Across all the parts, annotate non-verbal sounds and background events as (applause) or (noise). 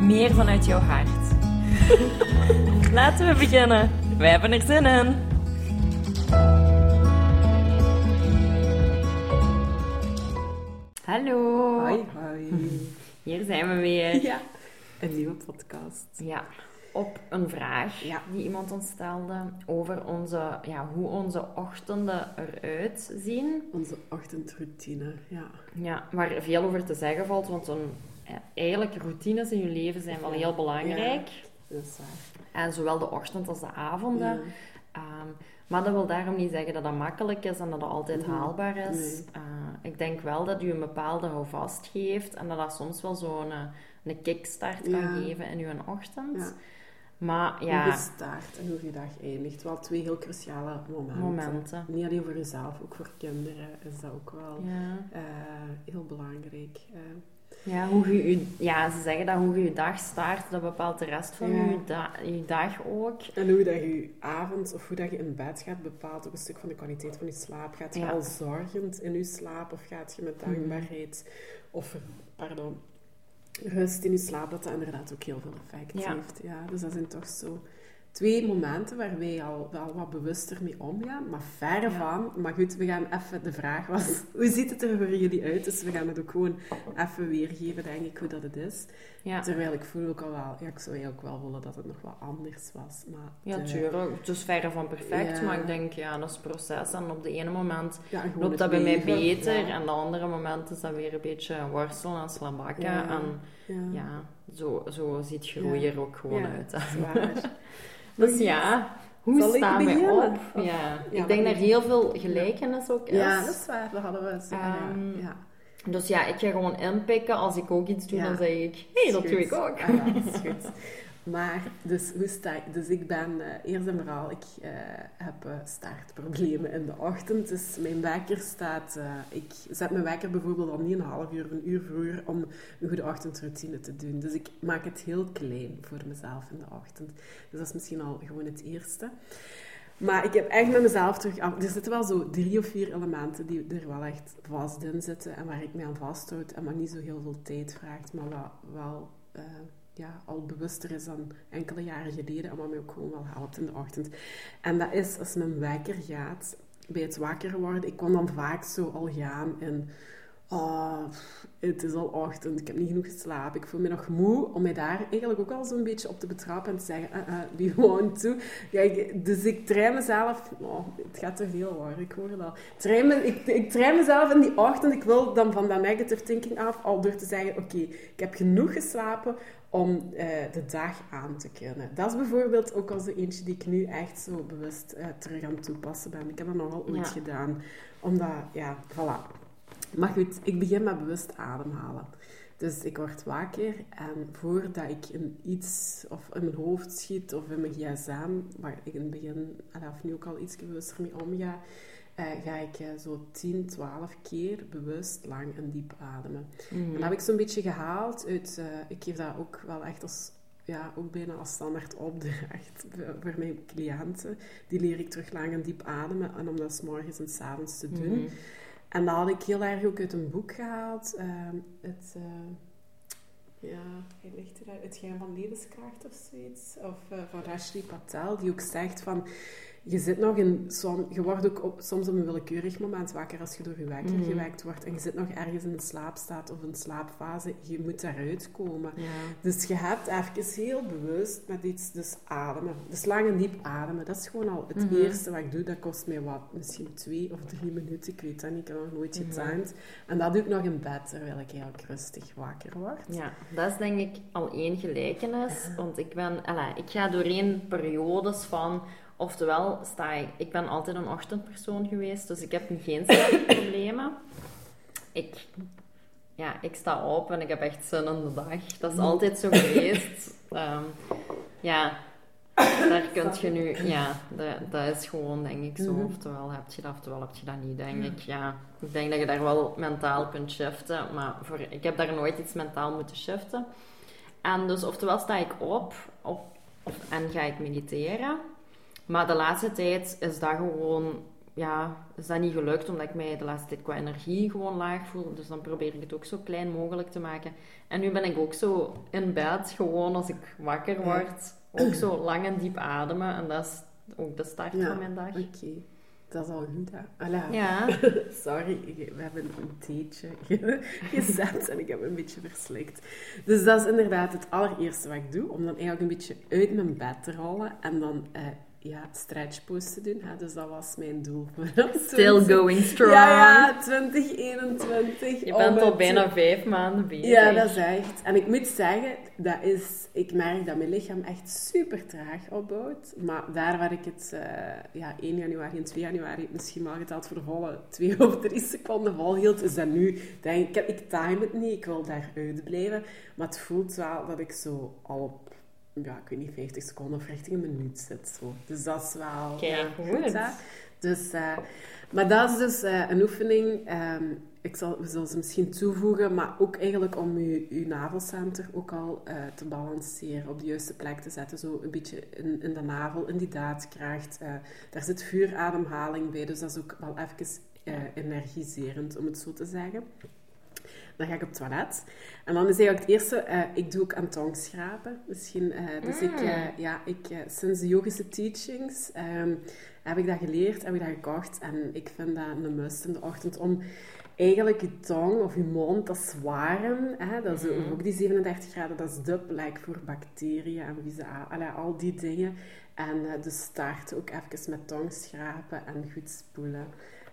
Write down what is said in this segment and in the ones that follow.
meer vanuit jouw hart. (laughs) Laten we beginnen. Wij hebben er zin in. Hallo. Hoi, hoi. Hier zijn we weer. Ja, een nieuwe podcast. Ja, op een vraag Ja. die iemand ons stelde over onze, ja, hoe onze ochtenden eruit zien. Onze ochtendroutine, ja. Ja, waar veel over te zeggen valt, want een, ja, eigenlijk routines in je leven zijn wel heel belangrijk. Dat is waar. En zowel de ochtend als de avonden. Ehm, maar dat wil daarom niet zeggen dat dat makkelijk is en dat dat altijd haalbaar is. Nee. Eh, ik denk wel dat u een bepaalde houvast geeft en dat dat soms wel zo'n een, een kickstart kan Ja. geven in uw ochtend. Ja. Maar Hoe ja, je start en hoe je dag eindigt. Wel twee heel cruciale momenten. Momenten. Niet alleen voor jezelf, ook voor kinderen is dat ook wel ja. eh, heel belangrijk. eh. Ja, hoe je, je- ja, ze zeggen dat hoe je je dag start, dat bepaalt de rest van Ja. je, da- je dag ook. En hoe dat je je avond of hoe dat je in bed gaat bepaalt ook een stuk van de kwaliteit van je slaap. Gaat je Ja. al zorgend in je slaap of gaat je met dankbaarheid of pardon, rust in je slaap, dat dat inderdaad ook heel veel effect heeft. Ja, dus dat zijn toch zo twee momenten waar wij al wel wat bewuster mee omgaan, maar verre Ja. van. Maar goed, we gaan even, de vraag was, (laughs) hoe ziet het er voor jullie uit? Dus we gaan het ook gewoon even weergeven, denk ik, hoe dat het is. Ja, Terwijl ik voel ook al wel, ja, ik zou eigenlijk wel willen dat het nog wat anders was. Maar ja de- tuurlijk. Het is verre van perfect, Ja. maar ik denk, ja, dat is een proces. En op de ene moment loopt dat bij mij beter, en de andere moment is dat weer een beetje worstelen en slabakken. En Ja, zo, zo ziet groei er ook gewoon Ja, uit. waar. (laughs) (laughs) Dus ja, hoe Zal staan we beginnen? op? Of- Ja, Ja, ik denk er heel veel gelijkenis ook is. ja, dat is waar. Dat hadden we zo. Ehm, ja. Dus ja, ik ga gewoon inpikken. Als ik ook iets doe, dan zeg ik, hé, hey, dat doe ik ook. Ah, ja, dat is goed. (laughs) Maar, dus, hoe sta ik? Dus ik ben, eh, eerst en vooral, ik eh, heb eh, startproblemen in de ochtend. Dus mijn wekker staat, ik zet mijn wekker bijvoorbeeld al niet een half uur een uur vroeger om een goede ochtendroutine te doen. Dus ik maak het heel klein voor mezelf in de ochtend. Dus dat is misschien al gewoon het eerste. Maar ik heb echt met mezelf terug af. Er zitten wel zo drie of vier elementen die er wel echt vast in zitten en waar ik me aan vasthoud en wat niet zo heel veel tijd vraagt, maar wat wel ja, al bewuster is dan enkele jaren geleden en wat mij ook gewoon wel helpt in de ochtend. En dat is als mijn wekker gaat, bij het wakker worden, ik kon dan vaak zo al gaan in Oh, het is al ochtend, ik heb niet genoeg geslapen, ik voel me nog moe, om mij daar eigenlijk ook al zo'n beetje op te betrappen en te zeggen, uh, uh, wie woont toe? Ja, ik- dus ik train mezelf, oh, het gaat te veel hoor, ik hoor het al. Train me, ik, ik train mezelf in die ochtend, ik wil dan van dat negative thinking af, al door te zeggen, oké, ik heb genoeg geslapen om eh, de dag aan te kunnen. Dat is bijvoorbeeld ook al zo eentje die ik nu echt zo bewust eh, terug aan het toepassen ben. Ik heb dat nogal ooit Ja. gedaan, omdat, ja, voilà. Maar goed, ik begin met bewust ademhalen. Dus ik word wakker en voordat ik in iets of in mijn hoofd schiet of in mijn gsm, waar ik in het begin, of nu ook al iets bewuster mee omga, eh, ga ik eh, zo 10, 12 keer bewust lang en diep ademen. Mhm. En dat heb ik zo'n beetje gehaald uit, eh, ik geef dat ook wel echt als, ja, ook bijna als standaard opdracht (laughs) voor- voor mijn cliënten. Die leer ik terug lang en diep ademen en om dat 's morgens en 's avonds te doen. Mhm. En dat had ik heel erg ook uit een boek gehaald. ehm, het, eh, ja, ligt er Het Geheim van Levenskracht of zoiets. Of eh, van Rashdi Patel, die ook zegt van... Je zit nog in... som- Je wordt ook op, soms op een willekeurig moment wakker als je door je wekker Mhm. gewekt wordt. En je zit nog ergens in een slaapstaat of een slaapfase. Je moet daaruit komen. Ja. Dus je hebt even heel bewust met iets, dus ademen. Dus lang en diep ademen. Dat is gewoon al het Mhm. eerste wat ik doe. Dat kost mij wat, misschien twee of drie minuten. Ik weet dat niet, ik heb nog nooit Mhm. getimed. En dat doe ik nog in bed, terwijl ik eigenlijk rustig wakker word. ja, dat is denk ik al één gelijkenis. Want ik ben, alla, ik ga doorheen periodes van, oftewel sta ik, ik ben altijd een ochtendpersoon geweest, dus ik heb geen slaapproblemen. Ik ja, ik sta op en ik heb echt zin in de dag. Dat is altijd zo geweest. (laughs) Ehm, ja, daar kun je nu, ja, dat, dat is gewoon denk ik zo. Mhm. Oftewel heb je dat, oftewel heb je dat niet, denk ik. Ja, ik denk dat je daar wel mentaal kunt shiften, maar voor, ik heb daar nooit iets mentaal moeten shiften. En dus oftewel sta ik op, op of, en ga ik mediteren. Maar de laatste tijd is dat gewoon, ja, is dat niet gelukt, omdat ik mij de laatste tijd qua energie gewoon laag voel. Dus dan probeer ik het ook zo klein mogelijk te maken. En nu ben ik ook zo in bed, gewoon als ik wakker Ja. word, ook zo lang en diep ademen. En dat is ook de start Ja, van mijn dag. Oké, dat is al goed, hè? Ja, (laughs) Sorry, we hebben een theetje ge- (laughs) gezet en ik heb een beetje verslikt. Dus dat is inderdaad het allereerste wat ik doe, om dan eigenlijk een beetje uit mijn bed te rollen en dan eh, ja, stretch pose te doen. Hè? Dus dat was mijn doel voor (laughs) still going strong. Ja, ja, 2021. Je bent al bijna vijf maanden bezig. Ja, dat is echt. En ik moet zeggen, dat is, ik merk dat mijn lichaam echt super traag opbouwt. Maar daar waar ik het eh, ja, 1 januari en 2 januari misschien maar geteld voor de volle 2 (laughs) of 3 seconden volhield, is dat nu, denk ik, ik time het niet, ik wil daaruit blijven. Maar het voelt wel dat ik zo al op, ja, ik weet niet, 50 seconden of richting een minuut zit. Zo. Dus dat is wel ja, goed. hè. Dus, eh, maar dat is dus eh, een oefening. ehm, ik zal, we zullen ze misschien toevoegen, maar ook eigenlijk om je, je navelcenter ook al eh, te balanceren, op de juiste plek te zetten. Zo een beetje in, in de navel, in die daadkracht. daar zit vuurademhaling bij, dus dat is ook wel even energiserend, om het zo te zeggen. Dan ga ik op het toilet. En dan is eigenlijk het eerste, eh, ik doe ook aan tongschrapen. Misschien, eh, dus ik, eh, ja, ik, sinds de yogische teachings ehm, heb ik dat geleerd, heb ik dat gekocht. En ik vind dat een must in de ochtend om eigenlijk je tong of je mond, dat is warm. Hè? Dat is ook die 37 graden, dat is de plek voor bacteriën en vieze a- allee, al die dingen. En dus start ook even met tongschrapen en goed spoelen.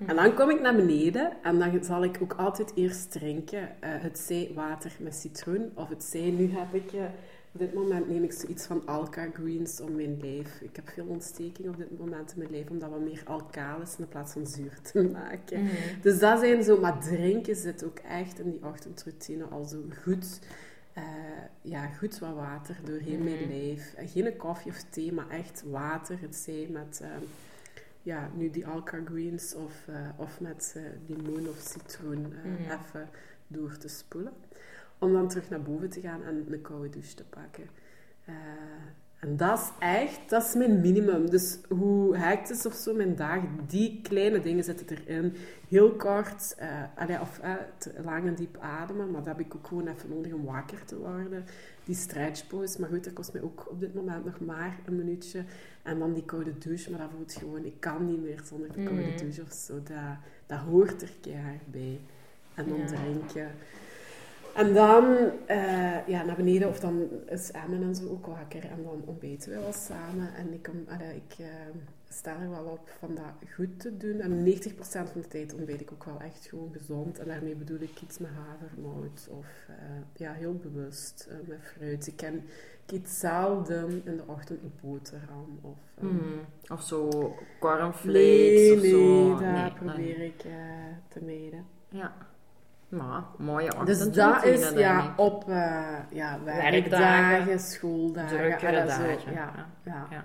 En dan kom ik naar beneden en dan zal ik ook altijd eerst drinken. eh, het zij water met citroen of het zij, nu heb ik, eh, op dit moment neem ik zoiets van Alka Greens om mijn lijf. Ik heb veel ontsteking op dit moment in mijn lijf om dat wat meer alkalis in plaats van zuur te (laughs) maken. Mhm. Dus dat zijn zo, maar drinken zit ook echt in die ochtendroutine al zo goed. eh, ja, goed wat water doorheen mijn Mhm. lijf. Geen koffie of thee, maar echt water. Het zij met, ja, nu die Alka Greens of, eh, of met eh, limoen of citroen eh, Mhm. even door te spoelen. Om dan terug naar boven te gaan en een koude douche te pakken. En dat is echt, dat is mijn minimum. Dus hoe hectisch of zo mijn dagen, die kleine dingen zitten erin. Heel kort, eh, allee, of eh, lang en diep ademen, maar dat heb ik ook gewoon even nodig om wakker te worden. Die stretch pose, maar goed, dat kost mij ook op dit moment nog maar een minuutje. En dan die koude douche, maar dat voelt gewoon, ik kan niet meer zonder de koude Mhm. douche of zo. Dat, dat hoort er keihard bij. En dan Ja. drinken. En dan eh, ja, naar beneden, of dan is Emmen en zo ook wakker. En dan ontbijten we wel samen. En ik, kom, allee, ik eh, sta er wel op van dat goed te doen. En 90% van de tijd ontbijt ik ook wel echt gewoon gezond. En daarmee bedoel ik iets met havermout. Of eh, ja, heel bewust met fruit. Ik ken ik eet zelden in de ochtend een boterham. Of, Mhm. Of zo cornflakes Nee, of nee, zo. dat Nee, probeer ik te mijden. Ja. Maar, mooie Dus ochtendroutine, dat is ja, ik. op eh, ja, werkdagen, Werkdagen, schooldagen. Drukkere zo, dagen. Ja, Ja. ja, Ja.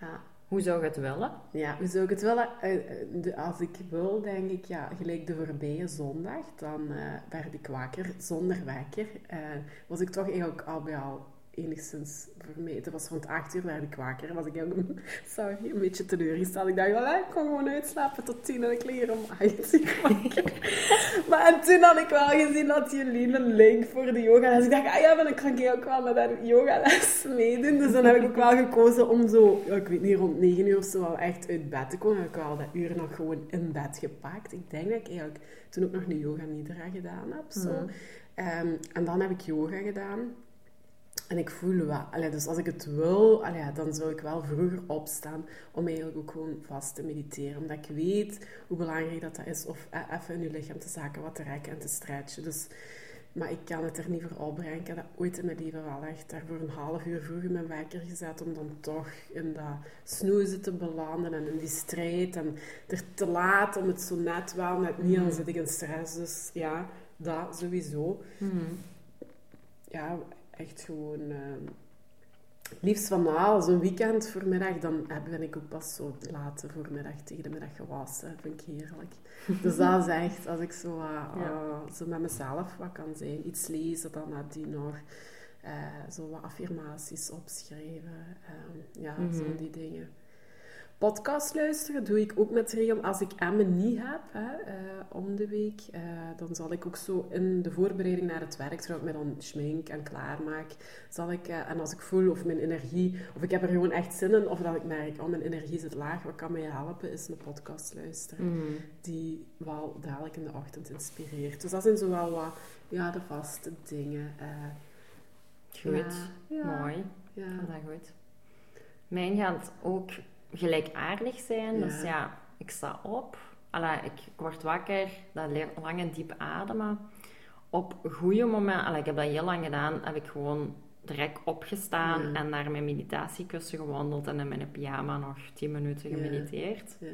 ja. Hoe zou je het willen? Ja, hoe zou ik het willen? Eh, eh, Als ik wil, denk ik, ja, gelijk de voorbije zondag, dan eh, werd ik wakker zonder wekker. Eh, was ik toch eigenlijk al bij al enigszins voor mij. Het was rond 8 uur werd ik wakker. Was ik eigenlijk, (laughs) sorry, een beetje teleurgesteld. Ik dacht, wel, ik kon gewoon uitslapen tot 10 en ik hier om 8 uur wakker. (laughs) maar en toen had ik wel gezien dat jullie een link voor de yoga. Dus ik dacht, ah ja, maar dan kan ik ook wel met haar yogales (laughs) meedoen. Dus dan heb ik ook wel gekozen om zo, ja, ik weet niet, rond 9 uur of zo wel echt uit bed te komen. Heb ik wel dat uur nog gewoon in bed gepakt. Ik denk dat ik eigenlijk toen ook nog een yoga nidra gedaan heb. Zo. Mhm. Ehm, en dan heb ik yoga gedaan. En ik voel wel, allee, dus als ik het wil, allee, dan zou ik wel vroeger opstaan om eigenlijk ook gewoon vast te mediteren. Omdat ik weet hoe belangrijk dat, dat is. Of eh, even in je lichaam te zaken, wat te rekken en te stretchen. Dus, maar ik kan het er niet voor opbrengen. Ik heb dat ooit in mijn leven wel echt daarvoor een half uur vroeger mijn wekker gezet. Om dan toch in dat snoezen te belanden en in die strijd. En er te laat om het zo net wel, net niet. Dan zit ik in stress. Dus ja, dat sowieso. Mhm. Ja, echt gewoon... ehm, liefst van na, zo'n weekend voormiddag, dan ben ik ook pas zo laat voormiddag tegen de middag gewassen. vind ik heerlijk. Dus dat is echt, als ik zo, eh, (laughs) Ja. eh, zo met mezelf wat kan zijn, iets lezen, dan nadien nog eh, zo wat affirmaties opschrijven. ehm, ja, Mhm. zo die dingen. Podcast luisteren doe ik ook met regel. Als ik Emme niet heb, hè, eh, om de week, eh, dan zal ik ook zo in de voorbereiding naar het werk, terwijl ik me dan schmink en klaarmaak, zal ik, eh, en als ik voel of mijn energie, of ik heb er gewoon echt zin in, of dat ik merk, oh, mijn energie zit laag, wat kan mij helpen, is een podcast luisteren. Mhm. Die wel dadelijk in de ochtend inspireert. Dus dat zijn zo wel wat, ja, de vaste dingen. Goed. Ja, ja, Mooi. Ja. Dat is goed. Mijn gaat ook gelijkaardig zijn. Ja. Dus ja, ik sta op. Allee, ik, ik word wakker. Dat le- lang en diep ademen. Op goede momenten... Allee, ik heb dat heel lang gedaan. Heb ik gewoon direct opgestaan Ja. en naar mijn meditatiekussen gewandeld. En in mijn pyjama nog 10 minuten gemediteerd. Ja.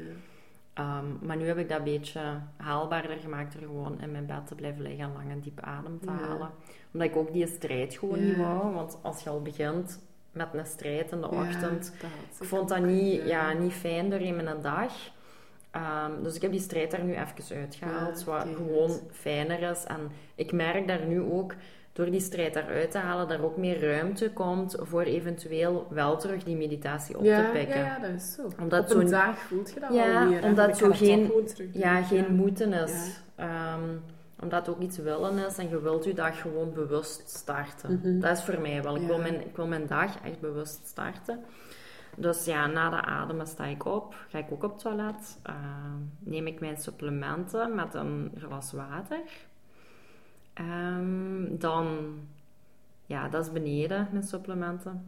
Ehm, maar nu heb ik dat een beetje haalbaarder gemaakt door gewoon in mijn bed te blijven liggen en lang en diep adem te halen. Omdat ik ook die strijd gewoon niet wou. Want als je al begint met een strijd in de ochtend, ik vond dat niet, Ja. niet fijn doorheen mijn dag. Ehm, dus ik heb die strijd daar nu even uitgehaald, Ja, wat gewoon fijner is. En ik merk daar nu ook, door die strijd daaruit te halen, dat er ook meer ruimte komt voor eventueel wel terug die meditatie op ja, te pikken. Ja, ja, dat is zo. Omdat Op een zo'n- dag voelt je dat Ja, wel meer. omdat zo geen-. Ja, geen moeten is. Ehm, omdat het ook iets willen is en je wilt je dag gewoon bewust starten. Mhm. Dat is voor mij wel. Ik, wil mijn, ik wil mijn dag echt bewust starten. Dus ja, na de ademen sta ik op, ga ik ook op het toilet. Ehm, neem ik mijn supplementen met een glas water. Ehm, dan, ja, dat is beneden, mijn supplementen.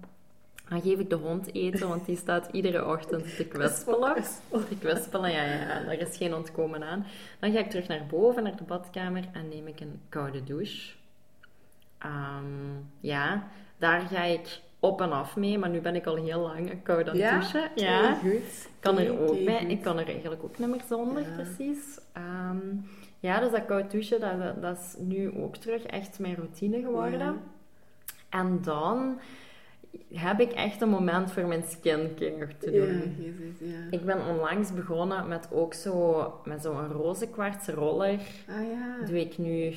Dan geef ik de hond eten, want die staat iedere ochtend (laughs) te kwispelen. Te kwispelen, ja, ja, ja, daar is geen ontkomen aan. Dan ga ik terug naar boven, naar de badkamer, en neem ik een koude douche. Ehm, ja, daar ga ik op en af mee, maar nu ben ik al heel lang koud aan het Ja? douchen. Ja, Heel goed. kan er ook bij. goed. Ik kan er eigenlijk ook niet meer zonder, Ja. precies. Ehm, ja, dus dat koud douchen, dat, dat is nu ook terug echt mijn routine geworden. Ja. En dan heb ik echt een moment voor mijn skincare te Ja, doen. jezus, ja. Ik ben onlangs begonnen met ook zo, met zo'n roze kwarts roller. Ah ja. Doe ik nu...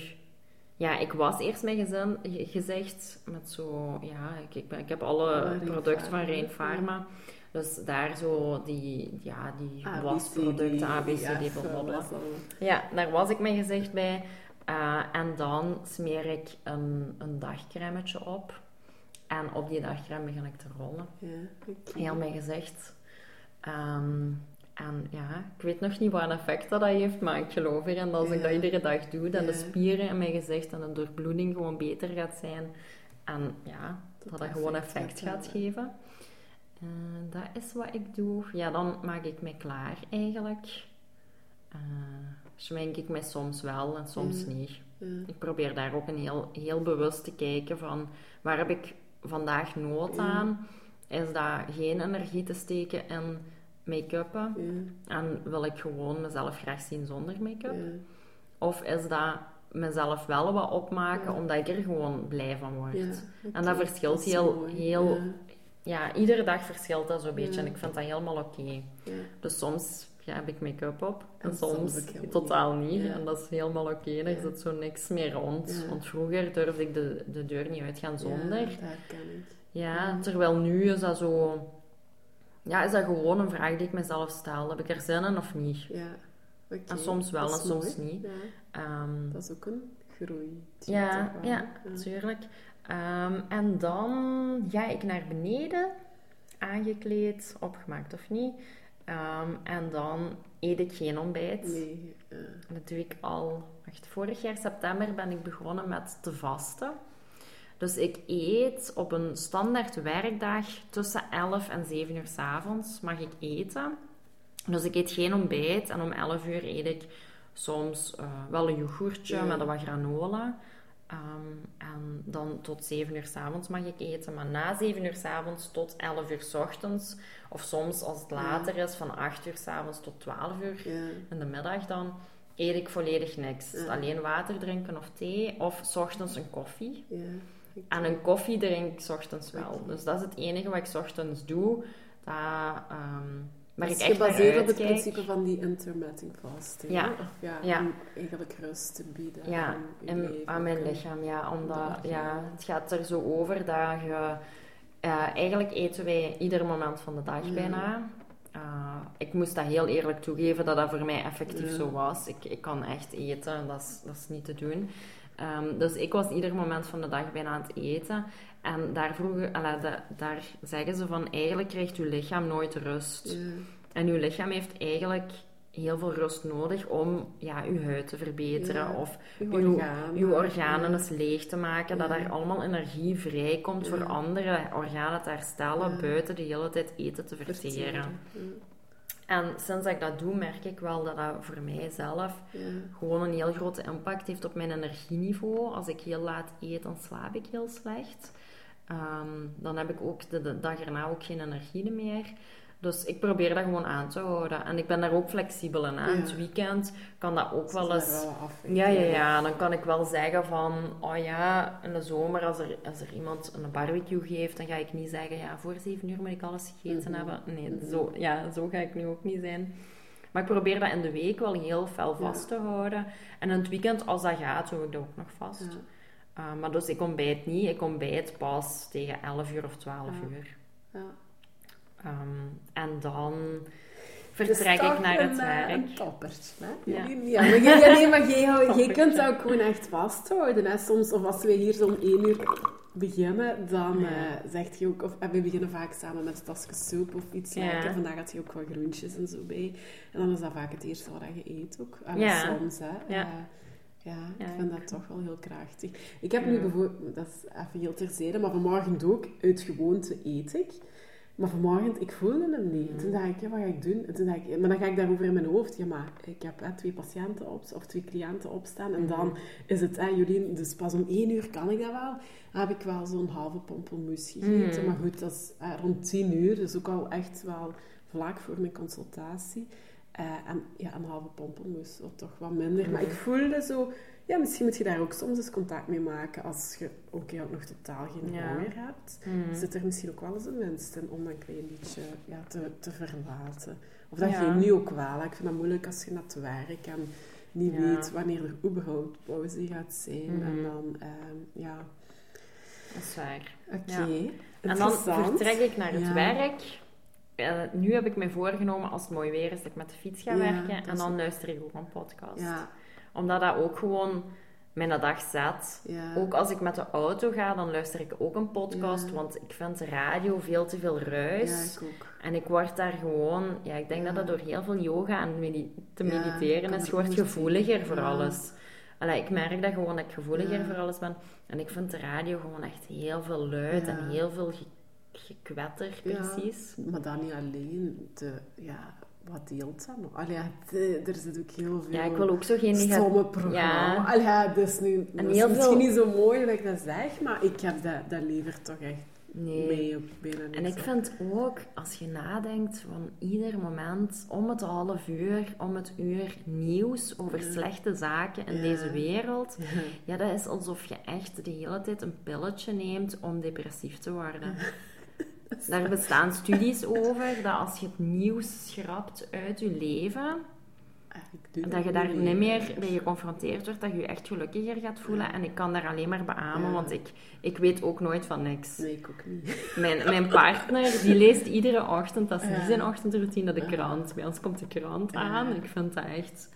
Ja, ik was eerst mijn gezin, ge- gezegd met zo... Ja, ik, ik, ben, ik heb alle Rein producten van Rein Pharma. Dus daar zo die, ja, die ABCD, wasproducten, ABCD, ja, blablabla. Ja, daar was ik mijn gezicht bij. Eh, en dan smeer ik een, een dagcremetje op. En op die dagcreme begin ik te rollen. Ja. Heel mijn gezicht. Ehm, en ja, ik weet nog niet wat een effect dat, dat heeft, maar ik geloof erin dat als ik dat iedere dag doe, dat de spieren in mijn gezicht en de doorbloeding gewoon beter gaat zijn. En ja, dat dat, Dat gewoon effect gaat geven. Eh, dat is wat ik doe. Ja, dan maak ik mij klaar eigenlijk. Eh schmink ik mij soms wel en soms niet. Ik probeer daar ook een heel, heel bewust te kijken van waar heb ik vandaag nood aan? Is dat geen energie te steken in make-uppen? En wil ik gewoon mezelf graag zien zonder make-up? Of is dat mezelf wel wat opmaken omdat ik er gewoon blij van word? En dat verschilt heel- mooi. heel- Ja, iedere dag verschilt dat zo'n beetje Ja. en ik vind dat helemaal oké. ja. Dus soms ja, heb ik make-up op en, En soms totaal niet. niet. Ja. En dat is helemaal oké, er Ja. zit zo niks meer rond. Want vroeger durfde ik de, de deur niet uitgaan zonder. Ja, dat ken ik. Ja, terwijl nu is dat zo... Ja, is dat gewoon een vraag die ik mezelf stel. Heb ik er zin in of niet? Ja, oké. En soms wel en soms mooi. niet. Ehm, dat is ook een groei. ja, ja, natuurlijk. Ehm, en dan ga ik naar beneden, aangekleed, opgemaakt of niet. Ehm, en dan eet ik geen ontbijt. Nee. Dat doe ik al... Wacht, vorig jaar september ben ik begonnen met te vasten. Dus ik eet op een standaard werkdag tussen 11 en 7 uur s avonds mag ik eten. Dus ik eet geen ontbijt en om 11 uur eet ik soms eh, wel een yoghurtje Ja. met wat granola. Ehm, en dan tot 7 uur s avonds mag ik eten. Maar na 7 uur s avonds tot 11 uur s ochtends. Of soms als het Ja. later is, van 8 uur s avonds tot 12 uur Ja. in de middag dan eet ik volledig niks. Alleen water drinken of thee, of 's ochtends een koffie. Ja. En een koffie drink ik 's ochtends wel. Dus dat is het enige wat ik 's ochtends doe. Dat, ehm, Dat ik is gebaseerd op het principe van die intermittent fasting. Ja. Of ja, Ja. om eigenlijk rust te bieden Ja, aan, en mijn lichaam, ja. Omdat, Ja. ja, het gaat er zo over dat je... eh, eigenlijk eten wij ieder moment van de dag bijna. Eh, ik moest dat heel eerlijk toegeven dat dat voor mij effectief zo was. Ik, ik kan echt eten, dat is, dat is niet te doen. Ehm, dus ik was ieder moment van de dag bijna aan het eten. En daar, vroegen, daar zeggen ze van, eigenlijk krijgt je lichaam nooit rust. Ja. En uw lichaam heeft eigenlijk heel veel rust nodig om ja, uw huid te verbeteren. Ja. Of Uw uw, organen. uw organen Ja. eens leeg te maken. Dat Ja. er allemaal energie vrijkomt voor andere organen te herstellen. Buiten de hele tijd eten te verteren. Verteren. En sinds ik dat doe, merk ik wel dat dat voor mijzelf Ja. gewoon een heel grote impact heeft op mijn energieniveau. Als ik heel laat eet, dan slaap ik heel slecht. Ehm, dan heb ik ook de, de dag erna ook geen energie meer. Dus ik probeer dat gewoon aan te houden. En ik ben daar ook flexibel in. Aan Ja. het weekend kan dat ook wel eens... wel. Ja, ja, ja. Dan kan ik wel zeggen van... Oh ja, in de zomer als er, als er iemand een barbecue geeft... Dan ga ik niet zeggen... Ja, voor zeven uur moet ik alles gegeten Mhm. hebben. Nee, Mhm. zo, ja, zo ga ik nu ook niet zijn. Maar ik probeer dat in de week wel heel fel Ja. vast te houden. En in het weekend, als dat gaat, hou ik dat ook nog vast. Ja. Uh, maar dus ik ontbijt niet. Ik ontbijt pas tegen 11 uur of 12 Ja. uur. Ja. Um, en dan vertrek ik naar het eh, werk. Een hè? Ja. Ja, maar ja, nee, maar jij, kunt dat ook gewoon echt vasthouden. Hè? Soms, of als we hier zo'n één uur beginnen, dan Ja. eh, zegt je ook... Of, we beginnen vaak samen met een tasje soep of iets Ja. lekker. Vandaag had je ook wat groentjes en zo bij. En dan is dat vaak het eerste wat je eet ook. Ja. soms, hè. Ja. Eh, ja, ik vind ik- dat toch wel heel krachtig. Ik heb nu bijvoorbeeld... Dat is even heel terzijde, maar vanmorgen ook. Uit gewoonte eet ik. Maar vanmorgen, ik voelde hem niet. Toen dacht ik, ja, wat ga ik doen? En toen dacht ik, maar dan ga ik daarover in mijn hoofd. Ja, maar ik heb hè, twee patiënten op, of twee cliënten opstaan. En dan Mhm. is het, hè, Jolien, dus pas om één uur kan ik dat wel. Dan heb ik wel zo'n halve pompelmoes gegeten. Mhm. Maar goed, dat is rond tien uur. Dus ook al echt wel vlak voor mijn consultatie. Eh, en ja, een halve pompelmoes, of toch wat minder. Maar ik Mhm. voelde zo... Ja, misschien moet je daar ook soms eens contact mee maken als je ook ja, nog totaal geen Ja. honger hebt Mhm. zit er misschien ook wel eens een winst in om dat een klein beetje ja, te, te verlaten. Of dat Ja. je nu ook wel. Ik vind dat moeilijk als je naar het werk en niet weet wanneer er überhaupt pauze gaat zijn. Mhm. En dan, ehm, ja, Dat is waar. oké. En dan vertrek ik naar het werk. Eh, nu heb ik mij voorgenomen, als het mooi weer is, dat ik met de fiets ga werken. En dan luister ik ook een podcast. Ja, Omdat dat ook gewoon mijn dag zet. ja. Ook als ik met de auto ga, dan luister ik ook een podcast. Ja. Want ik vind de radio veel te veel ja, ruis. ik ook. En ik word daar gewoon... Ja, ik denk Ja. dat dat door heel veel yoga en medi- te Ja, mediteren is. Je wordt gevoeliger voor Ja. alles. Allee, ik merk dat gewoon dat ik gevoeliger Ja. voor alles ben. En ik vind de radio gewoon echt heel veel luid Ja. en heel veel ge- gekwetter, Ja. precies. Maar dan niet alleen. De, ja, wat deelt dat nog? Allee, de- er zit ook heel veel... Ja, ik wil ook zo geen stomme programma. Ja. Allee, dat is, nu, dat is heel misschien veel- niet zo mooi dat ik dat zeg, maar ik heb dat, dat levert toch echt Nee. mee op niks En ik vind ook, als je nadenkt van ieder moment, om het half uur, om het uur nieuws over Ja. slechte zaken in Ja. deze wereld, Ja. ja, dat is alsof je echt de hele tijd een pilletje neemt om depressief te worden. (laughs) (laughs) Daar bestaan studies over dat als je het nieuws schrapt uit je leven, dat je daar niet meer mee geconfronteerd wordt, dat je je echt gelukkiger gaat voelen. Ja. En ik kan daar alleen maar beamen, Ja. want ik, ik weet ook nooit van niks. Nee, ik ook niet. (laughs) Mijn, mijn partner, die leest iedere ochtend, dat is niet zijn ochtendroutine, de krant. Bij ons komt de krant aan. Ik vind dat echt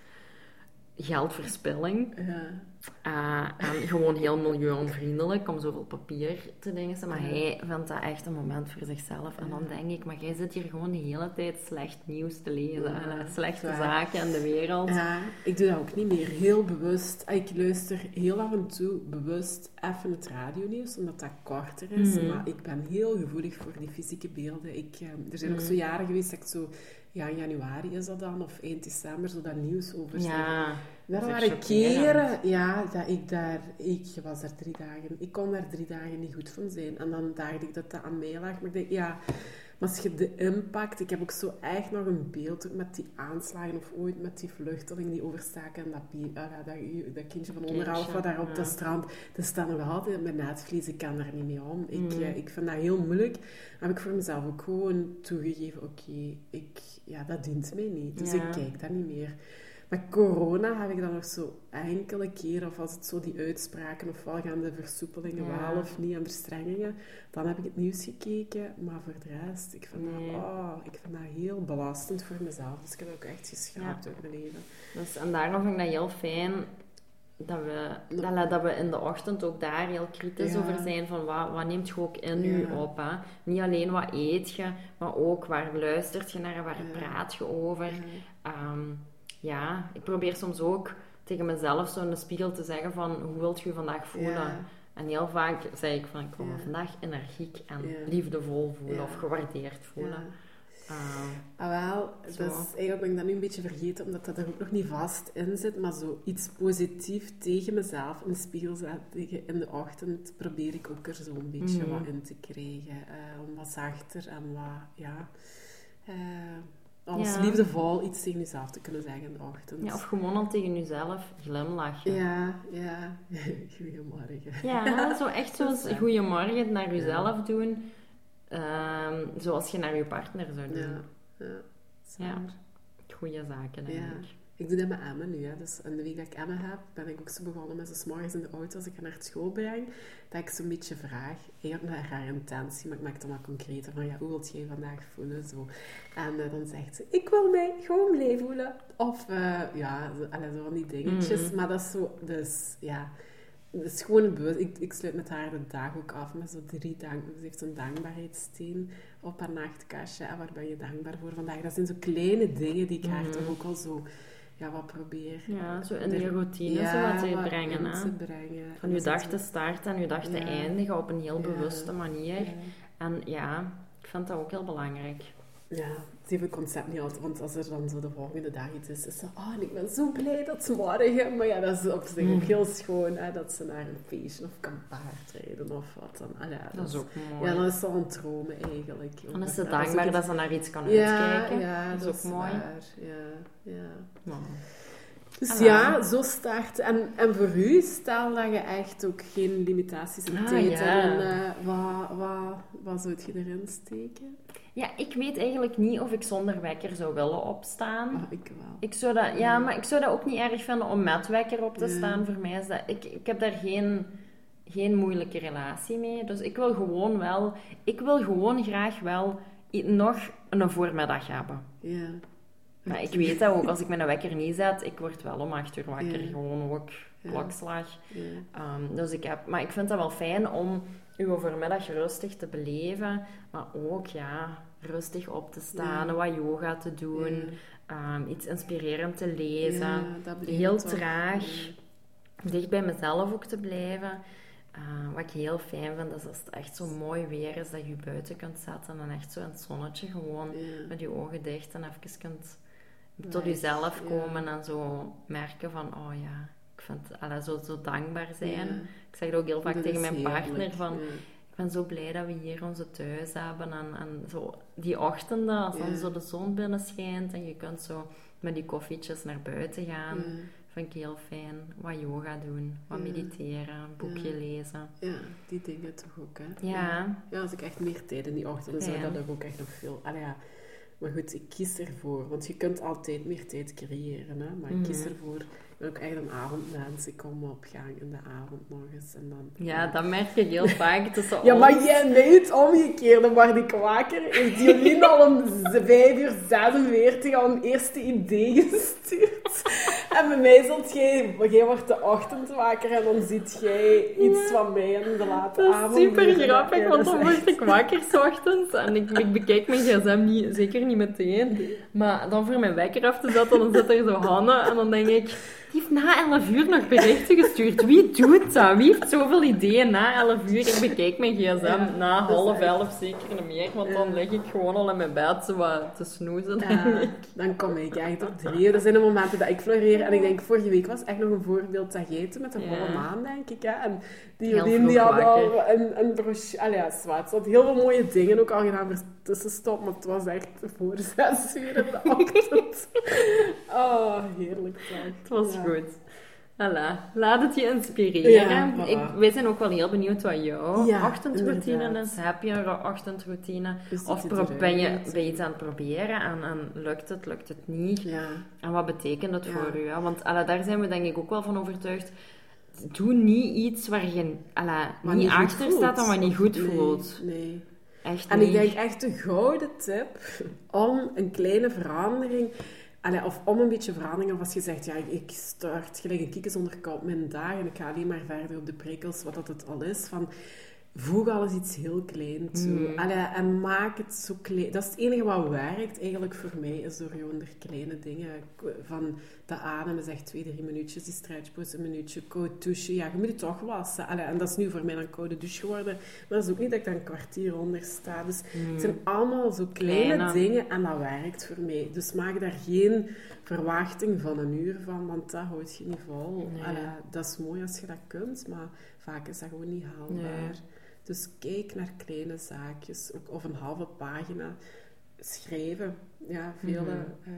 geldverspilling. Ja. Eh, en gewoon heel milieuonvriendelijk om zoveel papier te dingen. Maar hij vindt dat echt een moment voor zichzelf. En dan denk ik, maar jij zit hier gewoon de hele tijd slecht nieuws te lezen. Ja, en, slechte zaken in de wereld. ja, ik doe dat ook niet meer. Heel bewust. Ah, Ik luister heel af en toe bewust even het radionieuws, omdat dat korter is. Mhm. Maar ik ben heel gevoelig voor die fysieke beelden. Ik, eh, er zijn ook Mhm. zo jaren geweest dat ik zo... Ja, in januari is dat dan, of eind december, zo dat nieuws over Ja, Dat waren keren, ja, dat ik daar... Ik was daar drie dagen... Ik kon daar drie dagen niet goed van zijn. En dan dacht ik dat dat aan mij lag. Maar ik denk, ja... Maar als je de impact... Ik heb ook zo echt nog een beeld ook met die aanslagen. Of ooit met die vluchtelingen die overstaken. En dat, ah, dat, dat, kindje van onderhalf wat daar op dat strand... Dat staat nog altijd op mijn netvlies. Ik kan daar niet mee om. Ik, Mm. eh, ik vind dat heel moeilijk. heb ik voor mezelf ook gewoon toegegeven... Oké, ik... Ja, dat dient mij niet. Dus ik kijk dat niet meer. Met corona heb ik dan nog zo enkele keren, of als het zo die uitspraken, ofwel gaan de versoepelingen Ja. wel of niet en verstrengingen, dan heb ik het nieuws gekeken. Maar voor de rest, ik vind, Nee. dat, oh, ik vind dat heel belastend voor mezelf. Dus ik heb dat ook echt geschraapt uit mijn leven. Dus, en daarom vind ik dat heel fijn dat we, dat, dat we in de ochtend ook daar heel kritisch Ja. over zijn van wat, wat neemt je ook in Ja. je op. Hè? Niet alleen wat eet je, maar ook waar luistert je naar, waar Ja. praat je over. Ja. Ja, ik probeer soms ook tegen mezelf zo in de spiegel te zeggen van hoe wilt je je vandaag voelen? Ja. En heel vaak zei ik van ik wil me vandaag energiek en liefdevol voelen of gewaardeerd voelen. Ehm, Ah, wel, dus eigenlijk ben ik dat nu een beetje vergeten, omdat dat er ook nog niet vast in zit. Maar zo iets positiefs tegen mezelf in de spiegel zetten in de ochtend, probeer ik ook er zo een beetje Mhm. wat in te krijgen. eh, om wat zachter en wat, ja... eh als Ja. liefdevol iets tegen jezelf te kunnen zeggen in de ochtend. ja, of gewoon al tegen jezelf glimlachen. ja, ja. (laughs) Goedemorgen. Ja, zo echt (laughs) zoals waar. goeiemorgen naar jezelf doen, ehm, zoals je naar je partner zou doen. Ja, ja. Ja. Goeie zaken, denk ik. Ik doe dat met Emma nu. Hè. Dus in de week dat ik Emma heb, ben ik ook zo begonnen met 's morgens in de auto als ik haar naar school breng, dat ik zo'n beetje vraag, eigenlijk naar haar intentie, maar ik maak het dan wat concreter van, ja, hoe wilt jij je vandaag voelen? Zo. En eh, dan zegt ze, ik wil mij gewoon blij voelen. Of, eh, ja, zo, allee, zo van die dingetjes. Mhm. Maar dat is zo, dus, ja... Het is gewoon een bewust... Ik, ik sluit met haar de dag ook af met zo drie dank... Ze heeft zo'n dankbaarheidssteen op haar nachtkastje. En waar ben je dankbaar voor vandaag? Dat zijn zo kleine dingen die ik haar Mhm. toch ook al zo... Ja, wat probeer... Ja, zo in die routine ja, zo wat te wat brengen. Hè? te brengen. Van je dag te starten en je dag te eindigen op een heel bewuste manier. En ja, ik vind dat ook heel belangrijk. Ja, ze heeft het concept niet altijd, want als er dan zo de volgende dag iets is, is ze, oh, en ik ben zo blij dat ze morgen, maar ja, dat is op zich ook Mm. heel schoon, hè, dat ze naar een feestje of kan paardrijden of wat dan. Allee, ja, Dat is ook mooi. Ja, dan is al een droom eigenlijk. Dan is ze dat dankbaar dat ze naar iets kan Ja, uitkijken. ja, dat is ook mooi. waar. Ja, ja. Ja. Dus Ah. ja, zo start. En, en voor u, stel dat je echt ook geen limitaties in Ah, ja. hebt, en, eh, wat, wat, wat zou je erin steken? Ja, ik weet eigenlijk niet of ik zonder wekker zou willen opstaan. Oh, ik wel. Ik zou dat, ja, maar ik zou dat ook niet erg vinden om met wekker op te staan. Voor mij is dat... Ik, ik heb daar geen, geen moeilijke relatie mee. Dus ik wil gewoon wel... Ik wil gewoon graag wel nog een voormiddag hebben. Ja. Maar ik weet dat ook, als ik mijn wekker niet zet, ik word wel om acht uur wakker. Ja. Gewoon ook klokslag. Ja. Ehm, dus ik heb, maar ik vind het wel fijn om uw voormiddag rustig te beleven. Maar ook, ja, rustig op te staan, Ja. wat yoga te doen. Ja. ehm, iets inspirerend te lezen. Heel traag. Dicht bij mezelf ook te blijven. Eh, wat ik heel fijn vind, is als het echt zo mooi weer is, dat je je buiten kunt zetten en echt zo in het zonnetje gewoon met je ogen dicht en even kunt tot jezelf komen en zo merken van, oh ja, ik vind, allee, zo, zo dankbaar zijn. Ja. Ik zeg het ook heel vaak Dat tegen mijn partner heerlijk, van, ja. ik ben zo blij dat we hier onze thuis hebben en, en zo die ochtenden, als dan zo de zon binnen schijnt en je kunt zo met die koffietjes naar buiten gaan. Vind ik heel fijn. Wat yoga doen, wat Ja. mediteren, een boekje Ja. lezen. Ja, die dingen toch ook, hè? Ja. Ja, als ik echt meer tijd in die ochtend zou dat ik ook echt nog veel... Allee, ja. Maar goed, ik kies ervoor. Want je kunt altijd meer tijd creëren, hè. Maar ik kies Mhm. ervoor... Ik ben ook echt een avondmens. Ik kom op gang in de avond nog eens. En dan... Ja, dat merk ik heel (laughs) vaak tussen Ja, ons. maar jij weet het omgekeerde, maar ik wakker. Heeft Jolien al om 5 uur 46 al een eerste idee (laughs) gestuurd? En bij mij zult jij, jij wordt de ochtend wakker en dan ziet jij iets van mij in de late Dat avond. is super Ja, grappig, ja, want dan is word ik wakker 's ochtends en ik, ik bekijk mijn gsm niet, zeker niet meteen. Maar dan voor mijn wekker af te zetten, dan zit er zo Hanne en dan denk ik... Die heeft na 11 uur nog berichten gestuurd. Wie doet dat? Wie heeft zoveel ideeën na 11 uur? Ik bekijk mijn gsm Ja, na is half echt- 11 zeker niet meer, want dan lig ik gewoon al in mijn bed zo wat te snoezen. Ja, dan kom ik echt op drie. Er zijn de momenten dat ik floreer. En ik denk, vorige week was echt nog een voorbeeld dat eten met een volle maan, denk ik. Hè. En die Jolien, die vroeg had al een, een broche... Allee, ja, zwaar. Ze had heel veel mooie dingen ook al gedaan voor tussenstop. Maar het was echt voor (laughs) zes uur in de ochtend. (laughs) Oh, heerlijk. zeg. Het was Ja. goed. Voilà. Laat het je inspireren. Ja, voilà. ik, wij zijn ook wel heel benieuwd wat jouw Ja, ochtendroutine inderdaad. is. Heb je een ochtendroutine? Of pro- ben je, ben je iets aan het proberen en, en lukt het, lukt het niet? Ja. En wat betekent Ja. voor u? hè? Want alla, daar zijn we denk ik ook wel van overtuigd. Doe niet iets waar je Maar niet, achter staat en wat niet goed Nee, voelt. Nee. Echt En niet. ik denk echt de gouden tip om een kleine verandering, allee, of om een beetje verandering, of als je zegt, ja, ik start gelijk een kiekjes onder kop mijn dag en ik ga alleen maar verder op de prikkels, wat dat het al is, van voeg alles iets heel klein toe. Mm. Allee, en maak het zo klein. Dat is het enige wat werkt eigenlijk voor mij, is door gewoon er kleine dingen van de adem is echt twee, drie minuutjes, die stretchpose een minuutje, koud douchen. Ja, je moet het toch wassen. Allee, en dat is nu voor mij een koude douche geworden. Maar dat is ook niet dat ik daar een kwartier onder sta. Dus het zijn allemaal zo kleine, Kleine. dingen en dat werkt voor mij. Dus maak daar geen verwachting van een uur van, want dat houdt je niet vol. Nee. Allee, dat is mooi als je dat kunt, maar vaak is dat gewoon niet haalbaar. Nee. Dus kijk naar kleine zaakjes, ook, of een halve pagina schrijven. Ja, vele, Mhm. eh,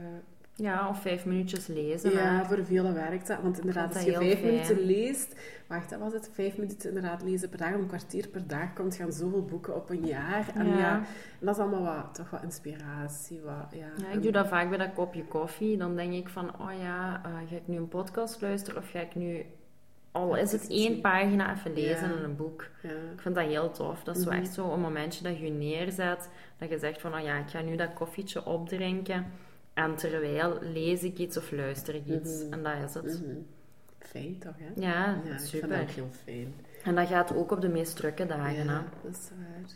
Ja, of vijf minuutjes lezen. ja, voor velen werkt dat. Want inderdaad, als je vijf fijn. minuten leest... Wacht, dat was het. Vijf minuten inderdaad lezen per dag. Een kwartier per dag komt gaan zoveel boeken op een jaar. En ja, dat is allemaal wat, toch wat inspiratie. Wat, ja, Ja, ik doe dat vaak bij dat kopje koffie. Dan denk ik van, oh ja, eh, ga ik nu een podcast luisteren of ga ik nu, al is het één pagina, even lezen Ja. in een boek. Ja. Ik vind dat heel tof. Dat is zo Mhm. echt zo een momentje dat je je neerzet, dat je zegt van, oh ja, ik ga nu dat koffietje opdrinken en terwijl lees ik iets of luister ik iets. Mhm. En dat is het. Mhm. Fijn toch, hè? Ja, Ja, super. dat heel fijn. En dat gaat ook op de meest drukke dagen. Ja, dat is waar.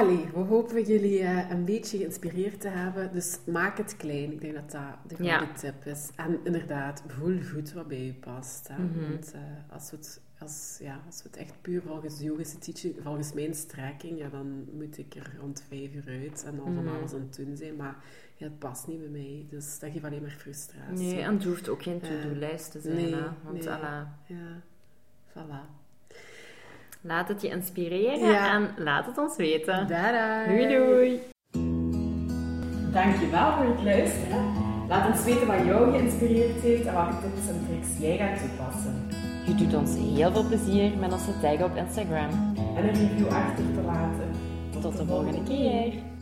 Allee, we hopen jullie eh, een beetje geïnspireerd te hebben. Dus maak het klein. Ik denk dat dat de goede Ja. tip is. En inderdaad, voel goed wat bij je past. Hè? Mhm. Want eh, als, we het, als, ja, als we het echt puur volgens yogische teaching, volgens mijn strekking, ja, dan moet ik er rond vijf uur uit en al van Mhm. alles aan het doen zijn. Maar ja, het past niet bij mij. Dus dat geeft alleen maar frustratie. Nee, en het hoeft ook geen to-do-lijst te zijn. Nee, hè. Want nee. alla, Ja, voilà. laat het je inspireren Ja. en laat het ons weten. Dada! Doei doei! Dankjewel voor het luisteren. Laat ons weten wat jou geïnspireerd heeft en welke tips en tricks jij gaat toepassen. Je doet ons heel veel plezier met ons te taggen op Instagram. En een review achter te laten. Tot de volgende keer!